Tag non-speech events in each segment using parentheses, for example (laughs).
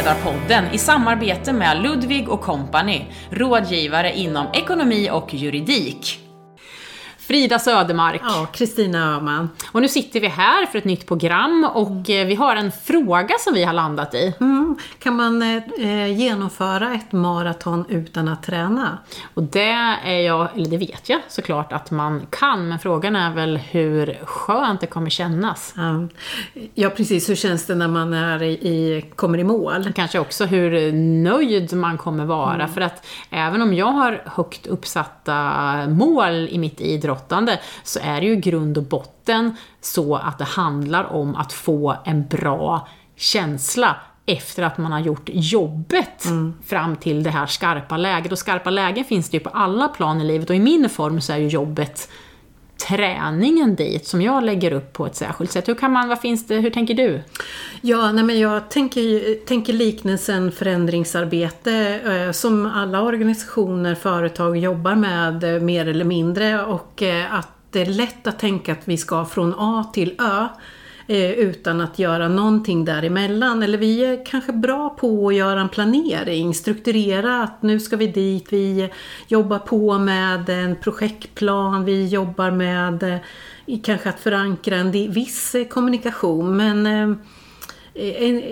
Självledarpodden i samarbete med Ludvig och Company, rådgivare inom ekonomi och juridik. Frida Södermark. Ja, Kristina Öhman. Och nu sitter vi här för ett nytt program och eh, vi har en fråga som vi har landat i. Mm. Kan man eh, genomföra ett maraton utan att träna? Och det är jag, eller det vet jag såklart att man kan, men frågan är väl hur skönt det kommer kännas. Ja, ja precis. Hur känns det när man är i, kommer i mål? Kanske också hur nöjd man kommer vara, mm. för att även om jag har högt uppsatta mål i mitt idrott idrottande så är det ju grund och botten så att det handlar om att få en bra känsla efter att man har gjort jobbet mm. fram till det här skarpa läget. Och skarpa lägen finns det ju på alla plan i livet och i min form så är ju jobbet träningen dit som jag lägger upp på ett särskilt sätt. Hur, kan man, vad finns det, hur tänker du? Ja, nej men jag tänker, tänker liknelsen förändringsarbete eh, som alla organisationer, företag jobbar med eh, mer eller mindre och eh, att det är lätt att tänka att vi ska från A till Ö Eh, utan att göra någonting däremellan. Eller vi är kanske bra på att göra en planering, strukturera att nu ska vi dit, vi jobbar på med en projektplan, vi jobbar med eh, kanske att förankra en viss eh, kommunikation. Men eh, eh,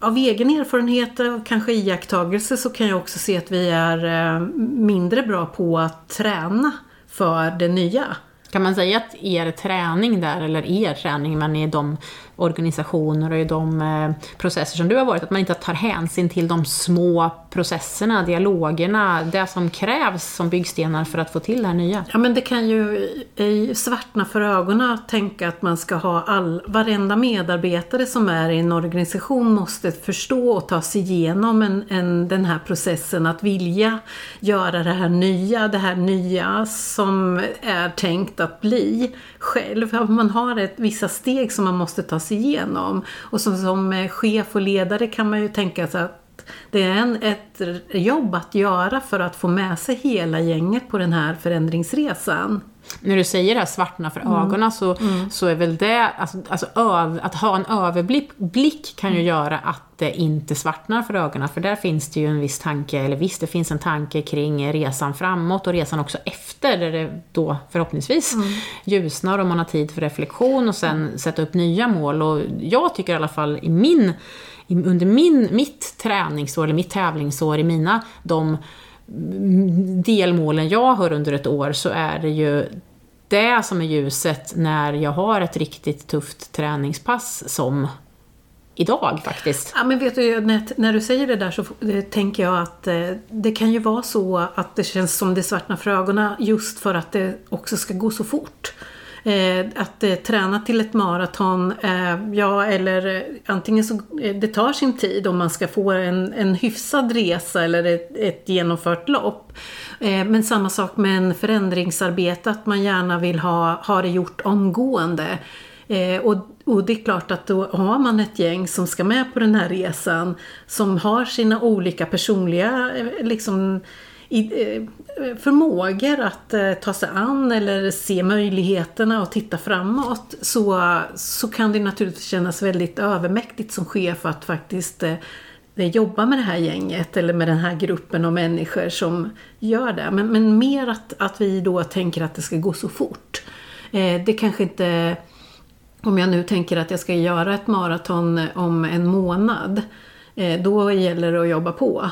av egen erfarenhet och kanske iakttagelse så kan jag också se att vi är mindre bra på att träna för det nya. Kan man säga att er träning där, eller er träning, men i de organisationer och i de eh, processer som du har varit, att man inte tar hänsyn till de små processerna, dialogerna, det som krävs som byggstenar för att få till det här nya? Ja men det kan ju svartna för ögonen att tänka att man ska ha all, varenda medarbetare som är i en organisation måste förstå och ta sig igenom en, en, den här processen att vilja göra det här nya, det här nya som är tänkt att bli själv. Man har ett, vissa steg som man måste ta sig igenom. Och som, som chef och ledare kan man ju tänka sig att det är en, ett jobb att göra för att få med sig hela gänget på den här förändringsresan. När du säger det här svartna för mm. ögonen så, mm. så är väl det, alltså, alltså öv, att ha en överblick blick kan ju mm. göra att det inte svartnar för ögonen. För där finns det ju en viss tanke, eller visst det finns en tanke kring resan framåt och resan också efter, där det då förhoppningsvis mm. ljusnar och man har tid för reflektion och sen sätta upp nya mål. Och jag tycker i alla fall i min under min, mitt träningsår, eller mitt tävlingsår, i mina de mm, delmålen jag har under ett år, så är det ju det som är ljuset när jag har ett riktigt tufft träningspass som idag faktiskt. Ja men vet du, när, när du säger det där så eh, tänker jag att eh, det kan ju vara så att det känns som det svartnar för ögonen just för att det också ska gå så fort. Eh, att eh, träna till ett maraton, eh, ja eller eh, antingen så eh, det tar sin tid om man ska få en, en hyfsad resa eller ett, ett genomfört lopp. Eh, men samma sak med en förändringsarbete, att man gärna vill ha, ha det gjort omgående. Eh, och, och, det är klart att då har man ett gäng som ska med på den här resan som har sina olika personliga eh, liksom, Eh, Eh, förmågor att eh, ta sig an eller se möjligheterna och titta framåt så, så kan det naturligtvis kännas väldigt övermäktigt som chef att faktiskt eh, jobba med det här gänget eller med den här gruppen av människor som gör det. Men, men mer att, att vi då tänker att det ska gå så fort. det kanske inte, om jag nu tänker att jag ska göra ett maraton om en månad, då gäller det att jobba på.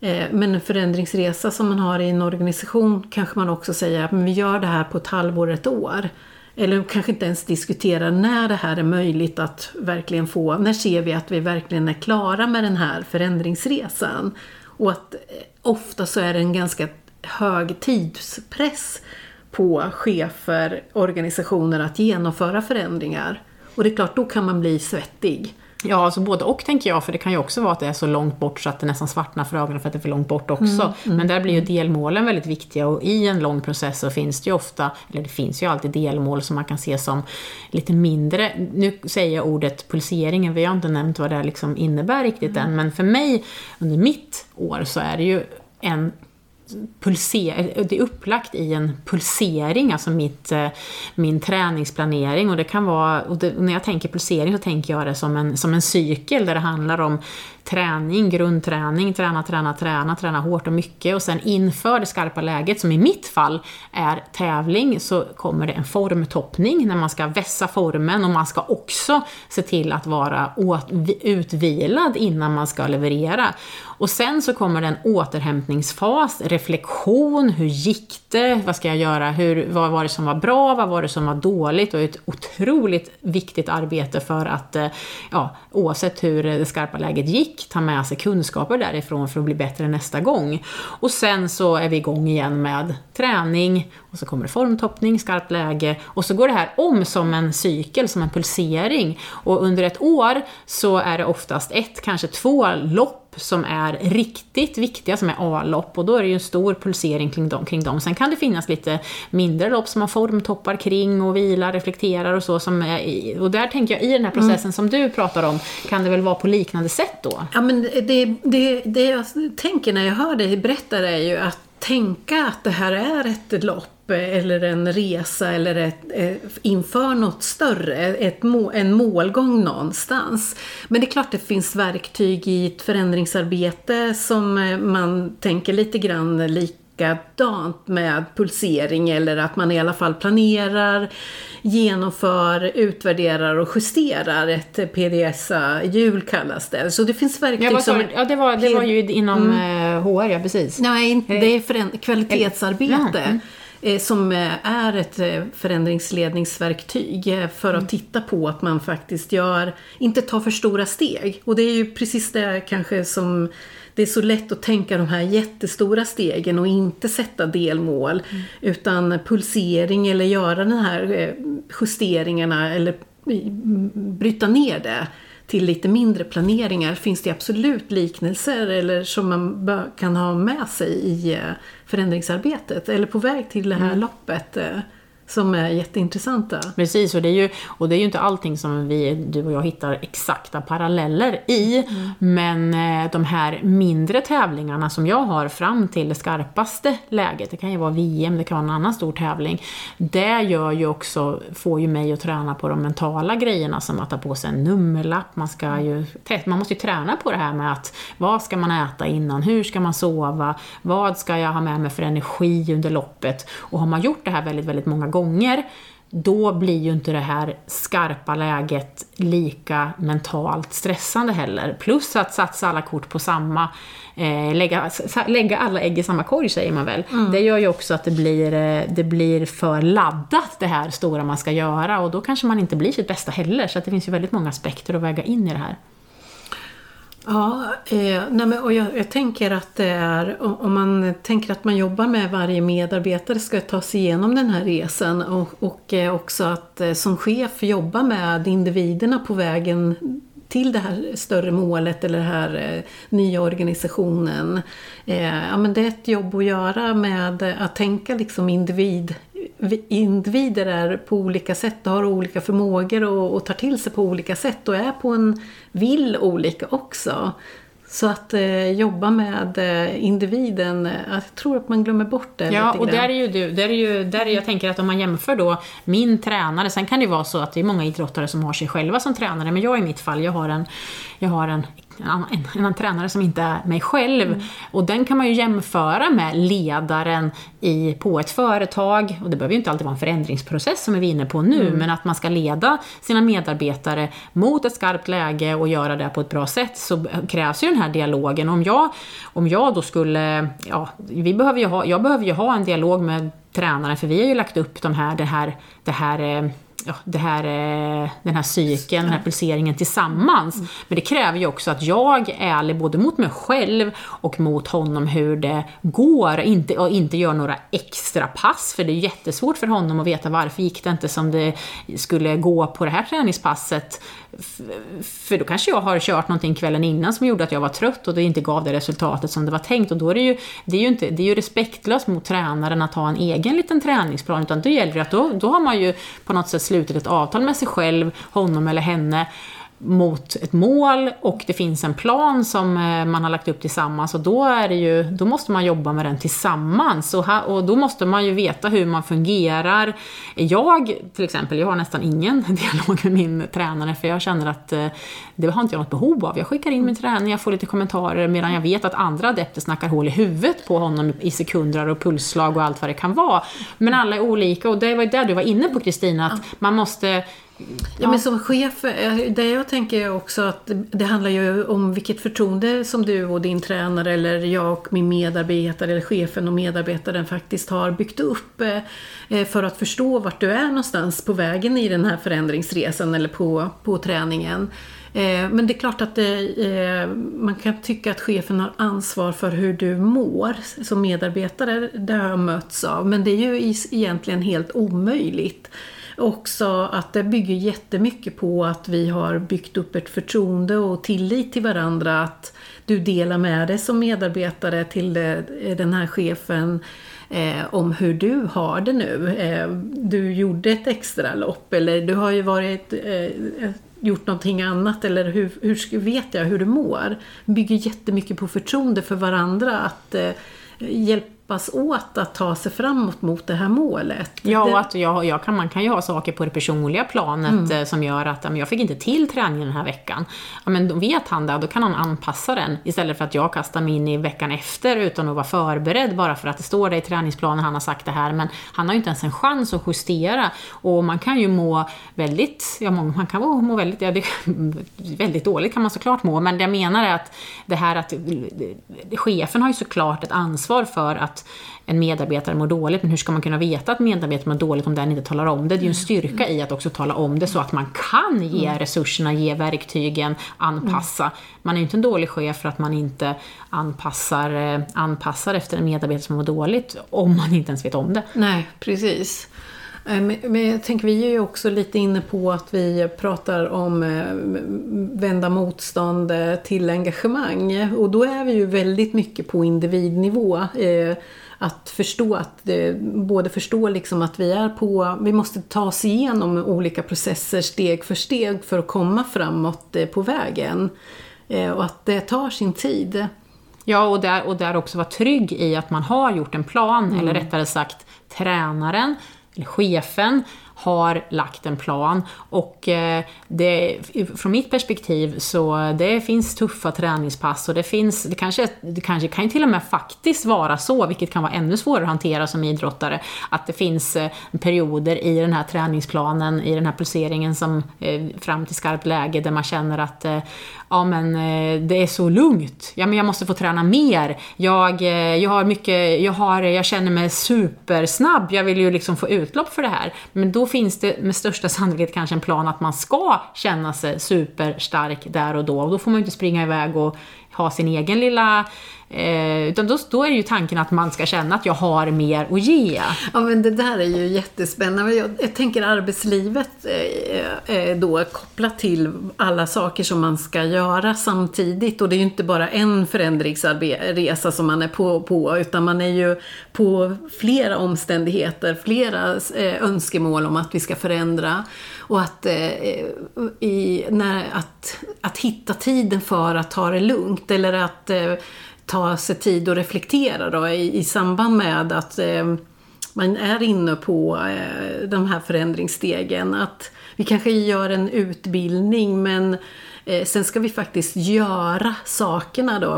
Eh, men en förändringsresa som man har i en organisation kanske man också säger att vi gör det här på ett halvår, ett år. Eller kanske inte ens diskuterar när det här är möjligt att verkligen få, när ser vi att vi verkligen är klara med den här förändringsresan? Och att eh, ofta så är det en ganska hög tidspress på chefer, organisationer att genomföra förändringar. Och det är klart, då kan man bli svettig. Ja, alltså både och tänker jag, för det kan ju också vara att det är så långt bort så att det nästan svartnar för ögonen för att det är för långt bort också. Mm, mm, Men där blir ju delmålen väldigt viktiga och i en lång process så finns det ju ofta, eller det finns ju alltid delmål som man kan se som lite mindre. Nu säger jag ordet pulseringen, vi har inte nämnt vad det liksom innebär riktigt mm. än, men för mig under mitt år så är det ju en pulser, eh, det är upplagt i en pulsering, alltså mitt, eh, min träningsplanering. Och det kan vara, och det, när jag tänker pulsering så tänker jag det som en, som en cykel där det handlar om träning, grundträning, träna, träna, träna, träna hårt och mycket och sen inför det skarpa läget, som i mitt fall är tävling, så kommer det en formtoppning när man ska vässa formen och man ska också se till att vara utvilad innan man ska leverera. Och sen så kommer det en återhämtningsfas, reflektion, hur gick det, vad ska jag göra, hur, vad var det som var bra, vad var det som var dåligt? Och ett otroligt viktigt arbete för att, eh, ja, oavsett hur det skarpa läget gick, ta med sig kunskaper därifrån för att bli bättre nästa gång. Och sen så är vi igång igen med träning, och så kommer det formtoppning, skarpt läge och så går det här om som en cykel, som en pulsering. Och under ett år så är det oftast ett, kanske två lopp som är riktigt viktiga, som är A-lopp, och då är det ju en stor pulsering kring dem, kring dem. Sen kan det finnas lite mindre lopp som man formtoppar kring och vilar, reflekterar och så. Som är, och där tänker jag, i den här processen mm. som du pratar om, kan det väl vara på liknande sätt då? Ja, men det, det, det jag tänker när jag hör dig berätta det är ju att tänka att det här är ett lopp eller en resa eller ett, eh, inför något större, ett må, en målgång någonstans. Men det är klart det finns verktyg i ett förändringsarbete som eh, man tänker lite grann likadant med pulsering eller att man i alla fall planerar, genomför, utvärderar och justerar ett PDSA-hjul kallas det. Så det finns verktyg ja, som... Ja, det var, det var ju inom mm. HR, ja precis. Nej, det är kvalitetsarbete. Mm. Eh, som eh, är ett eh, förändringsledningsverktyg för att mm. titta på att man faktiskt gör, inte tar för stora steg. Och det är ju precis det kanske som det är så lätt att tänka de här jättestora stegen och inte sätta delmål. Mm. Utan pulsering eller göra de här justeringarna eller bryta ner det till lite mindre planeringar finns det absolut liknelser eller som man kan ha med sig i eh, förändringsarbetet eller på väg till det här mm. loppet eh, som är jätteintressanta. Precis, och det är ju, och det är ju inte allting som vi, du och jag hittar exakta paralleller i, mm. men eh, de här mindre tävlingarna som jag har fram till det skarpaste läget, det kan ju vara VM, det kan vara en annan stor tävling, det gör ju också, får ju mig att träna på de mentala grejerna som att ta på sig en nummerlapp, man ska ju, man måste ju träna på det här med att vad ska man äta innan, hur ska man sova, vad ska jag ha med mig för energi under loppet, och har man gjort det här väldigt, väldigt många gånger gånger, då blir ju inte det här skarpa läget lika mentalt stressande heller. Plus att satsa alla kort på samma, eh, lägga, lägga alla ägg i samma korg säger man väl. Mm. Det gör ju också att det blir, eh, det blir för laddat det här stora man ska göra och då kanske man inte blir sitt bästa heller. Så det finns ju väldigt många aspekter att väga in i det här. Ja, eh, nej men, och jag, jag, tänker att det är, om man tänker att man jobbar med varje medarbetare ska ta sig igenom den här resan och, och eh, också att eh, som chef jobba med individerna på vägen till det här större målet eller den här eh, nya organisationen. Eh, ja, men det är ett jobb att göra med att tänka liksom individ, individer är på olika sätt och har olika förmågor och, och tar till sig på olika sätt och är på en vill olika också. Så att eh, jobba med eh, individen, jag tror att man glömmer bort det Ja, och där är ju du, där är ju, där är, jag tänker att om man jämför då min tränare, sen kan det vara så att det är många idrottare som har sig själva som tränare, men jag i mitt fall, jag har en, jag har en en, annan, en, en tränare som inte är mig själv. Mm. Och den kan man ju jämföra med ledaren i, på ett företag. Och det behöver ju inte alltid vara en förändringsprocess som vi är inne på nu, mm. men att man ska leda sina medarbetare mot ett skarpt läge och göra det på ett bra sätt så krävs ju den här dialogen. Om jag, om jag då skulle, ja, vi behöver ha, jag behöver ju ha en dialog med tränaren för vi har ju lagt upp de här, det här, det här eh, ja, det här, eh, den här cykeln, den här pulseringen tillsammans. Mm. Men det kräver ju också att jag är ärlig både mot mig själv och mot honom hur det går inte, och inte gör några extra pass för det är jättesvårt för honom att veta varför gick det inte som det skulle gå på det här träningspasset för då kanske jag har kört någonting kvällen innan som gjorde att jag var trött och det inte gav det resultatet som det var tänkt. Och då är det ju, det är ju, inte, det är ju respektlöst mot tränaren att ha en egen liten träningsplan, utan det gäller att då, då har man ju på något sätt slutit ett avtal med sig själv, honom eller henne, mot ett mål och det finns en plan som eh, man har lagt upp tillsammans och då, är det ju, då måste man jobba med den tillsammans och, här, och då måste man ju veta hur man fungerar. Jag till exempel, jag har nästan ingen (laughs) dialog med min tränare för jag känner att eh, det har inte jag något behov av. Jag skickar in min träning, jag får lite kommentarer medan jag vet att andra adepter snackar hål i huvudet på honom i sekunder och pulsslag och allt vad det kan vara. Men alla är olika och det var ju där du var inne på Kristina, att man måste Ja. men som chef, eh, det jag tänker också att det handlar ju om vilket förtroende som du och din tränare eller jag och min medarbetare eller chefen och medarbetaren faktiskt har byggt upp eh, eh, för att förstå vart du är någonstans på vägen i den här förändringsresan eller på, på träningen. Men det är klart att det, man kan tycka att chefen har ansvar för hur du mår som medarbetare. Det har jag mötts av. Men det är ju egentligen helt omöjligt. Också att det bygger jättemycket på att vi har byggt upp ett förtroende och tillit till varandra. Att du delar med dig som medarbetare till den här chefen eh, om hur du har det nu. Eh, du gjorde ett extra lopp eller du har ju varit eh, gjort någonting annat eller hur, hur vet jag hur du mår? bygger jättemycket på förtroende för varandra att eh, hjälpa hjälpas åt att ta sig framåt mot det här målet. Ja, och att jag, jag kan, man kan ju ha saker på det personliga planet mm. Eh, som gör att jag fick inte till träningen den här veckan. Ja, men då vet han det, då kan han anpassa den istället för att jag kastar mig in i veckan efter utan att vara förberedd bara för att det står det i träningsplanen, han har sagt det här, men han har ju inte ens en chans att justera. Och man kan ju må väldigt, ja man kan må väldigt, ja, det, (laughs) väldigt dåligt kan man såklart må, men det jag menar är att det här att chefen har ju såklart ett ansvar för att att en medarbetare mår dåligt, men hur ska man kunna veta att medarbetaren mår dåligt om den inte talar om det? Det är ju en styrka i att också tala om det så att man kan ge mm. resurserna, ge verktygen, anpassa. Man är ju inte en dålig chef för att man inte anpassar, eh, anpassar efter en medarbetare som mår dåligt, om man inte ens vet om det. Nej, precis. Eh, men jag tänker, vi är ju också lite inne på att vi pratar om eh, vända motstånd till engagemang. Och då är vi ju väldigt mycket på individnivå. Att förstå att, både förstå liksom att vi är på, vi måste ta oss igenom olika processer steg för steg för att komma framåt på vägen. Och att det tar sin tid. Ja, och där, och där också vara trygg i att man har gjort en plan, mm. eller rättare sagt tränaren eller chefen har lagt en plan och eh, det, från mitt perspektiv så det finns tuffa träningspass och det finns, det kanske, det kanske kan till och med faktiskt vara så, vilket kan vara ännu svårare att hantera som idrottare, att det finns eh, perioder i den här träningsplanen, i den här pulseringen som eh, fram till skarpt läge där man känner att ja men eh, det är så lugnt, ja men jag måste få träna mer, jag, eh, jag har mycket, jag, har, jag känner mig supersnabb, jag vill ju liksom få utlopp för det här, men då finns det med största sannolikhet kanske en plan att man ska känna sig superstark där och då. Och då får man ju inte springa iväg och ha sin egen lilla Eh, utan då, då är ju tanken att man ska känna att jag har mer att ge. Ja men det där är ju jättespännande. Jag, jag tänker arbetslivet eh, eh, då kopplat till alla saker som man ska göra samtidigt. Och det är ju inte bara en förändringsresa som man är på, på utan man är ju på flera omständigheter, flera eh, önskemål om att vi ska förändra. Och att, eh, i, när, att, att hitta tiden för att ta det lugnt eller att eh, ta sig tid att reflektera då, i, i samband med att eh, man är inne på eh, de här förändringsstegen. Att vi kanske gör en utbildning men Eh, Eh, sen ska vi faktiskt göra sakerna då,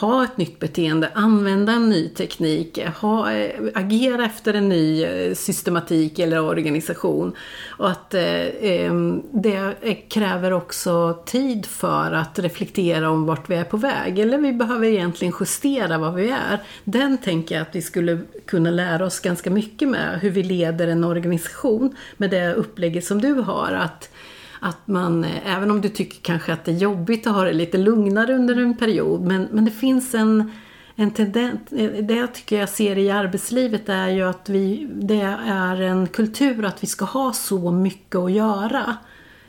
ha ett nytt beteende, använda en ny teknik, ha, eh, agera efter en ny eh, systematik eller organisation. Och att eh, ehm, det kräver också tid för att reflektera om vart vi är på väg. Eller vi behöver egentligen justera vad vi är. Den tänker jag att vi skulle kunna lära oss ganska mycket med, hur vi leder en organisation med det upplägget som du har. att att man, eh, även om du tycker kanske att det är jobbigt att ha det lite lugnare under en period, men, men det finns en, en tendens, eh, det jag tycker jag ser i arbetslivet är ju att vi, det är en kultur att vi ska ha så mycket att göra.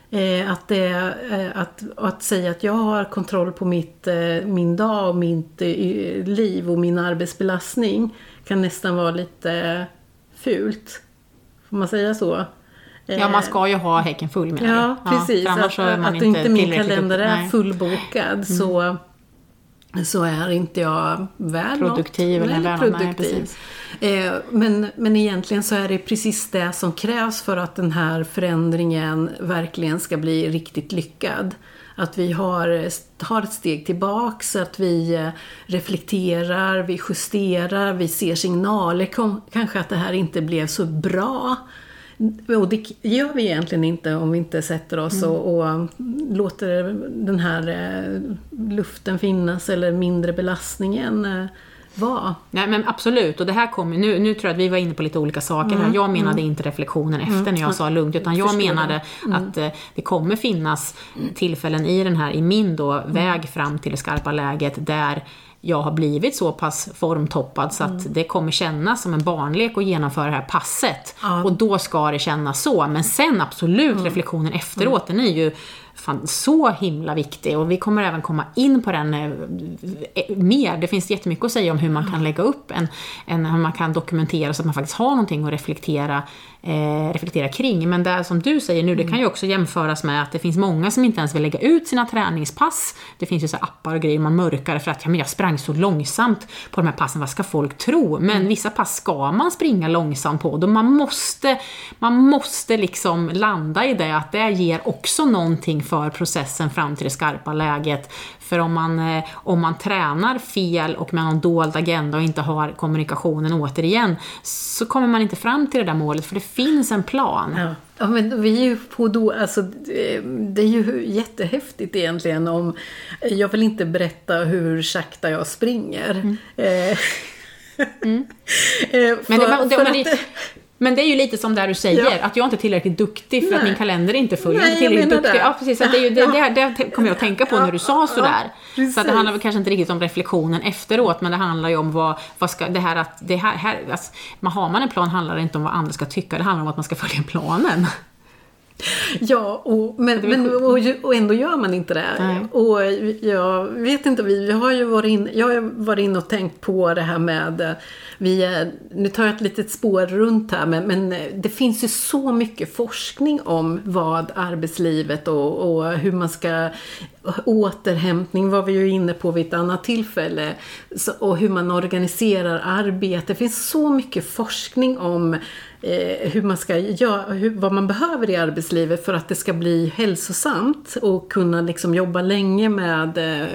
Eh, att, det, eh, att, att säga att jag har kontroll på mitt, eh, min dag och mitt eh, liv och min arbetsbelastning kan nästan vara lite fult. Får man säga så? Ja, man ska ju ha häcken full menar du? Ja, precis. att att inte min kalender är nej. fullbokad så, så är inte jag värd Produktiv något. eller Nej, nej, produktiv. precis. Eh, men, men egentligen så är det precis det som krävs för att den här förändringen verkligen ska bli riktigt lyckad. Att vi har, tar ett steg tillbaks, att vi eh, reflekterar, vi justerar, vi ser signaler, kanske att det här inte blev så bra. Och det gör vi egentligen inte om vi inte sätter oss och, och låter den här eh, luften finnas eller mindre belastningen eh, vara. Nej men absolut, och det här kommer nu, nu tror jag att vi var inne på lite olika saker här. Jag menade inte reflektionen efter när jag sa lugnt, utan jag förstår menade att eh, det kommer finnas tillfällen i den här, i min då, väg fram till det skarpa läget där jag har blivit så pass formtoppad så att det kommer kännas som en barnlek att genomföra det här passet. Ja. Och då ska det kännas så. Men sen absolut, reflektionen efteråt, den är ju fan, så himla viktig. Och vi kommer även komma in på den eh, eh, mer. Det finns jättemycket att säga om hur man kan lägga upp en, en hur man kan dokumentera så att man faktiskt har någonting att reflektera, eh, reflektera kring. Men det som du säger nu, det kan ju också jämföras med att det finns många som inte ens vill lägga ut sina träningspass. Det finns ju så appar och grejer man mörkar för att ja, men jag sprang så långsamt på de här passen, vad ska folk tro? Men vissa pass ska man springa långsamt på. Då man måste, man måste liksom landa i det, att det ger också någonting för processen fram till det skarpa läget. För om man, eh, om man tränar fel och med någon dold agenda och inte har kommunikationen återigen, så kommer man inte fram till det där målet, för det finns en plan. Ja. ja, men vi är ju på då, alltså det det är ju jättehäftigt egentligen om, jag vill inte berätta hur sakta jag springer. Eh, (laughs) eh, Men det, för- men, det, att- det, men det är ju lite som där du säger, Ja. att jag inte är tillräckligt duktig för att Nej. min kalender är inte full. Jag är inte tillräckligt duktig. det. Ja, precis. Att det, är ju, det, det, det kom jag att tänka på när du sa sådär. så att det handlar väl kanske inte riktigt om reflektionen efteråt, men det handlar ju om vad, vad ska, det här att, det här, här alltså, man har man en plan handlar det inte om vad andra ska tycka, det handlar om att man ska följa planen. (laughs) Ja, och, men, men, och, och ändå gör man inte det. Nej. Och jag vet inte, vi, vi har ju varit in, jag har varit inne och tänkt på det här med, vi, nu tar jag ett litet spår runt här, men, men det finns ju så mycket forskning om vad arbetslivet och, och hur man ska återhämtning var vi ju inne på vid ett annat tillfälle. Och hur man organiserar arbete. Det finns så mycket forskning om eh, hur man ska göra, hur, vad man behöver i arbetslivet för att det ska bli hälsosamt och kunna liksom jobba länge med eh,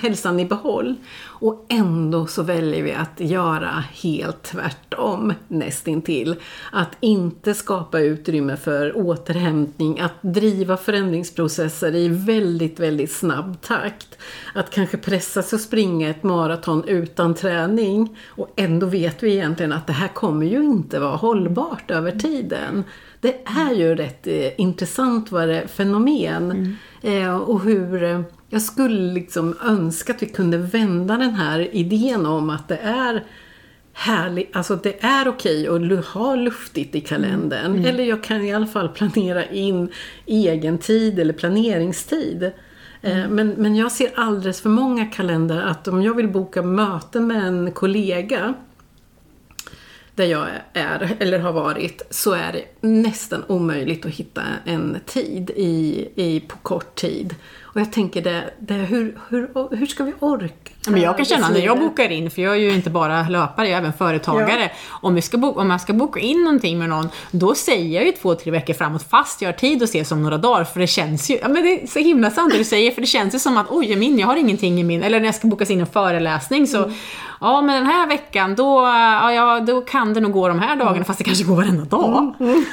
hälsan i behåll. Och ändå så väljer vi att göra helt tvärtom nästintill. Att inte skapa utrymme för återhämtning, att driva förändringsprocesser i väldigt, väldigt snabb takt. Att kanske pressa sig och springa ett maraton utan träning. Och ändå vet vi egentligen att det här kommer ju inte vara hållbart över tiden. Det är ju rätt eh, intressant vad det fenomen. Eh, och hur eh, jag skulle liksom önska att vi kunde vända den här idén om att det är härligt, alltså det är okej att ha luftigt i kalendern. Eller jag kan i alla fall planera in egen tid eller planeringstid. Eh, Men, men jag ser alldeles för många kalendrar att om jag vill boka möten med en kollega där jag är eller har varit så är det nästan omöjligt att hitta en tid i, i, på kort tid. Och jag tänker, det, det, hur, hur, hur ska vi orka? Men jag kan känna när jag bokar in, för jag är ju inte bara löpare, jag är även företagare. Om, vi ska boka, om jag ska boka in någonting med någon, då säger jag ju två, tre veckor framåt fast jag har tid att ses om några dagar. För det känns ju, ja men det är så himla sant det du säger, för det känns ju som att oj, min, jag har ingenting i min, eller när jag ska boka in en föreläsning så, Mm. ja men den här veckan då, ja, ja, då kan det nog gå de här dagarna, fast det kanske går varenda dag. Mm.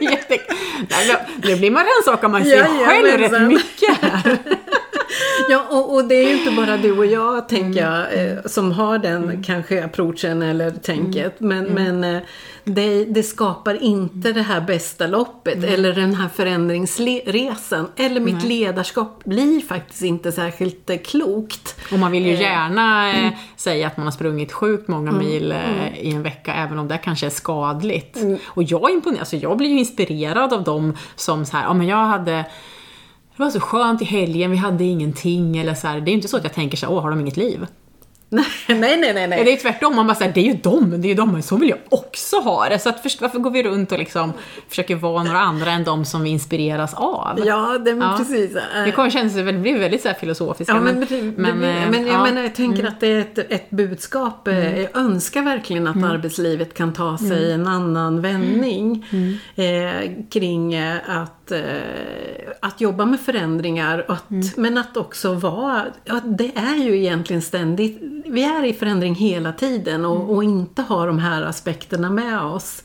(laughs) Jätte... Nu blir man rannsakad man sig själv rätt mycket här. (laughs) (laughs) Ja, och, och det är ju inte bara du och jag, tänker jag, eh, som har den kanske approachen eller tänket. Men, men eh, det, det skapar inte det här bästa loppet eller den här förändringsresan. Eller mitt ledarskap blir faktiskt inte särskilt eh, klokt. Och man vill ju Eh, gärna eh, säga att man har sprungit sjukt många mil eh, i en vecka, även om det kanske är skadligt. Och jag är imponerad, alltså jag blir ju inspirerad av dem som så här, ja men jag hade det var så skönt i helgen, vi hade ingenting eller så här. Det är ju inte så att jag tänker så här, åh har de inget liv? (laughs) Nej, nej, nej, nej. Det är tvärtom, man bara säger det är ju dem, det är ju dem, så vill jag också ha det. Så att först, varför går vi runt och liksom försöker vara några andra än de som vi inspireras av? Ja, det, men Ja. precis. Det kommer kännas, det blir väldigt så här filosofiska. Ja, men, men, men, eh, men jag ja. menar, jag tänker att det är ett, ett budskap. eh, Jag önskar verkligen att arbetslivet kan ta sig en annan vändning eh, kring eh, att, eh, att jobba med förändringar. Att, Men att också vara, ja, det är ju egentligen ständigt, vi är i förändring hela tiden och, och inte har de här aspekterna med oss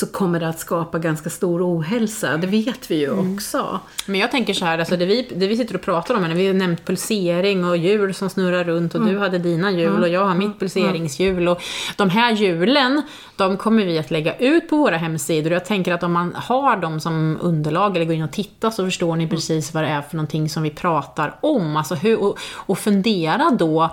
så kommer det att skapa ganska stor ohälsa. Det vet vi ju också. Men jag tänker så här, alltså det, vi, det vi sitter och pratar om, vi har nämnt pulsering och hjul som snurrar runt och du hade dina hjul och jag har mitt pulseringshjul. Och de här hjulen, de kommer vi att lägga ut på våra hemsidor. Jag tänker att om man har dem som underlag eller går in och tittar så förstår ni precis vad det är för någonting som vi pratar om. Alltså hur, och, och fundera då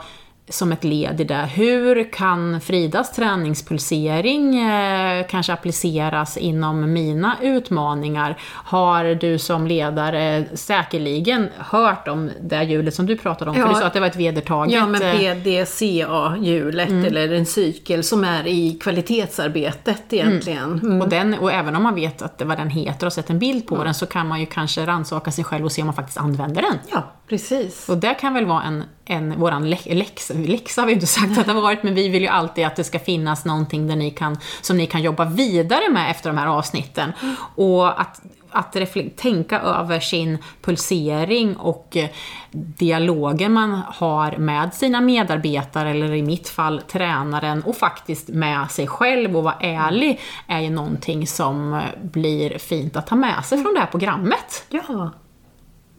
som ett led i det. Hur kan Fridas träningspulsering eh, kanske appliceras inom mina utmaningar? Har du som ledare säkerligen hört om det hjulet som du pratade om? Ja. För du sa att det var ett vedertaget... Ja, men eh, PDCA-hjulet eller en cykel som är i kvalitetsarbetet egentligen. Mm. och, den, och även om man vet att det vad den heter och sett en bild på den så kan man ju kanske rannsaka sig själv och se om man faktiskt använder den. Ja, precis. Och det kan väl vara en, en våran lä- läxa, läxa har vi inte sagt att det har varit, men vi vill ju alltid att det ska finnas någonting där ni kan, som ni kan jobba vidare med efter de här avsnitten. Och att, att tänka över sin pulsering och eh, dialogen man har med sina medarbetare, eller i mitt fall tränaren, och faktiskt med sig själv och vara ärlig, är ju någonting som eh, blir fint att ta med sig från det här programmet. Ja,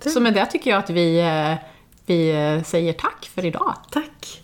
så med det tycker jag att vi, eh, vi eh, säger tack för idag. tack.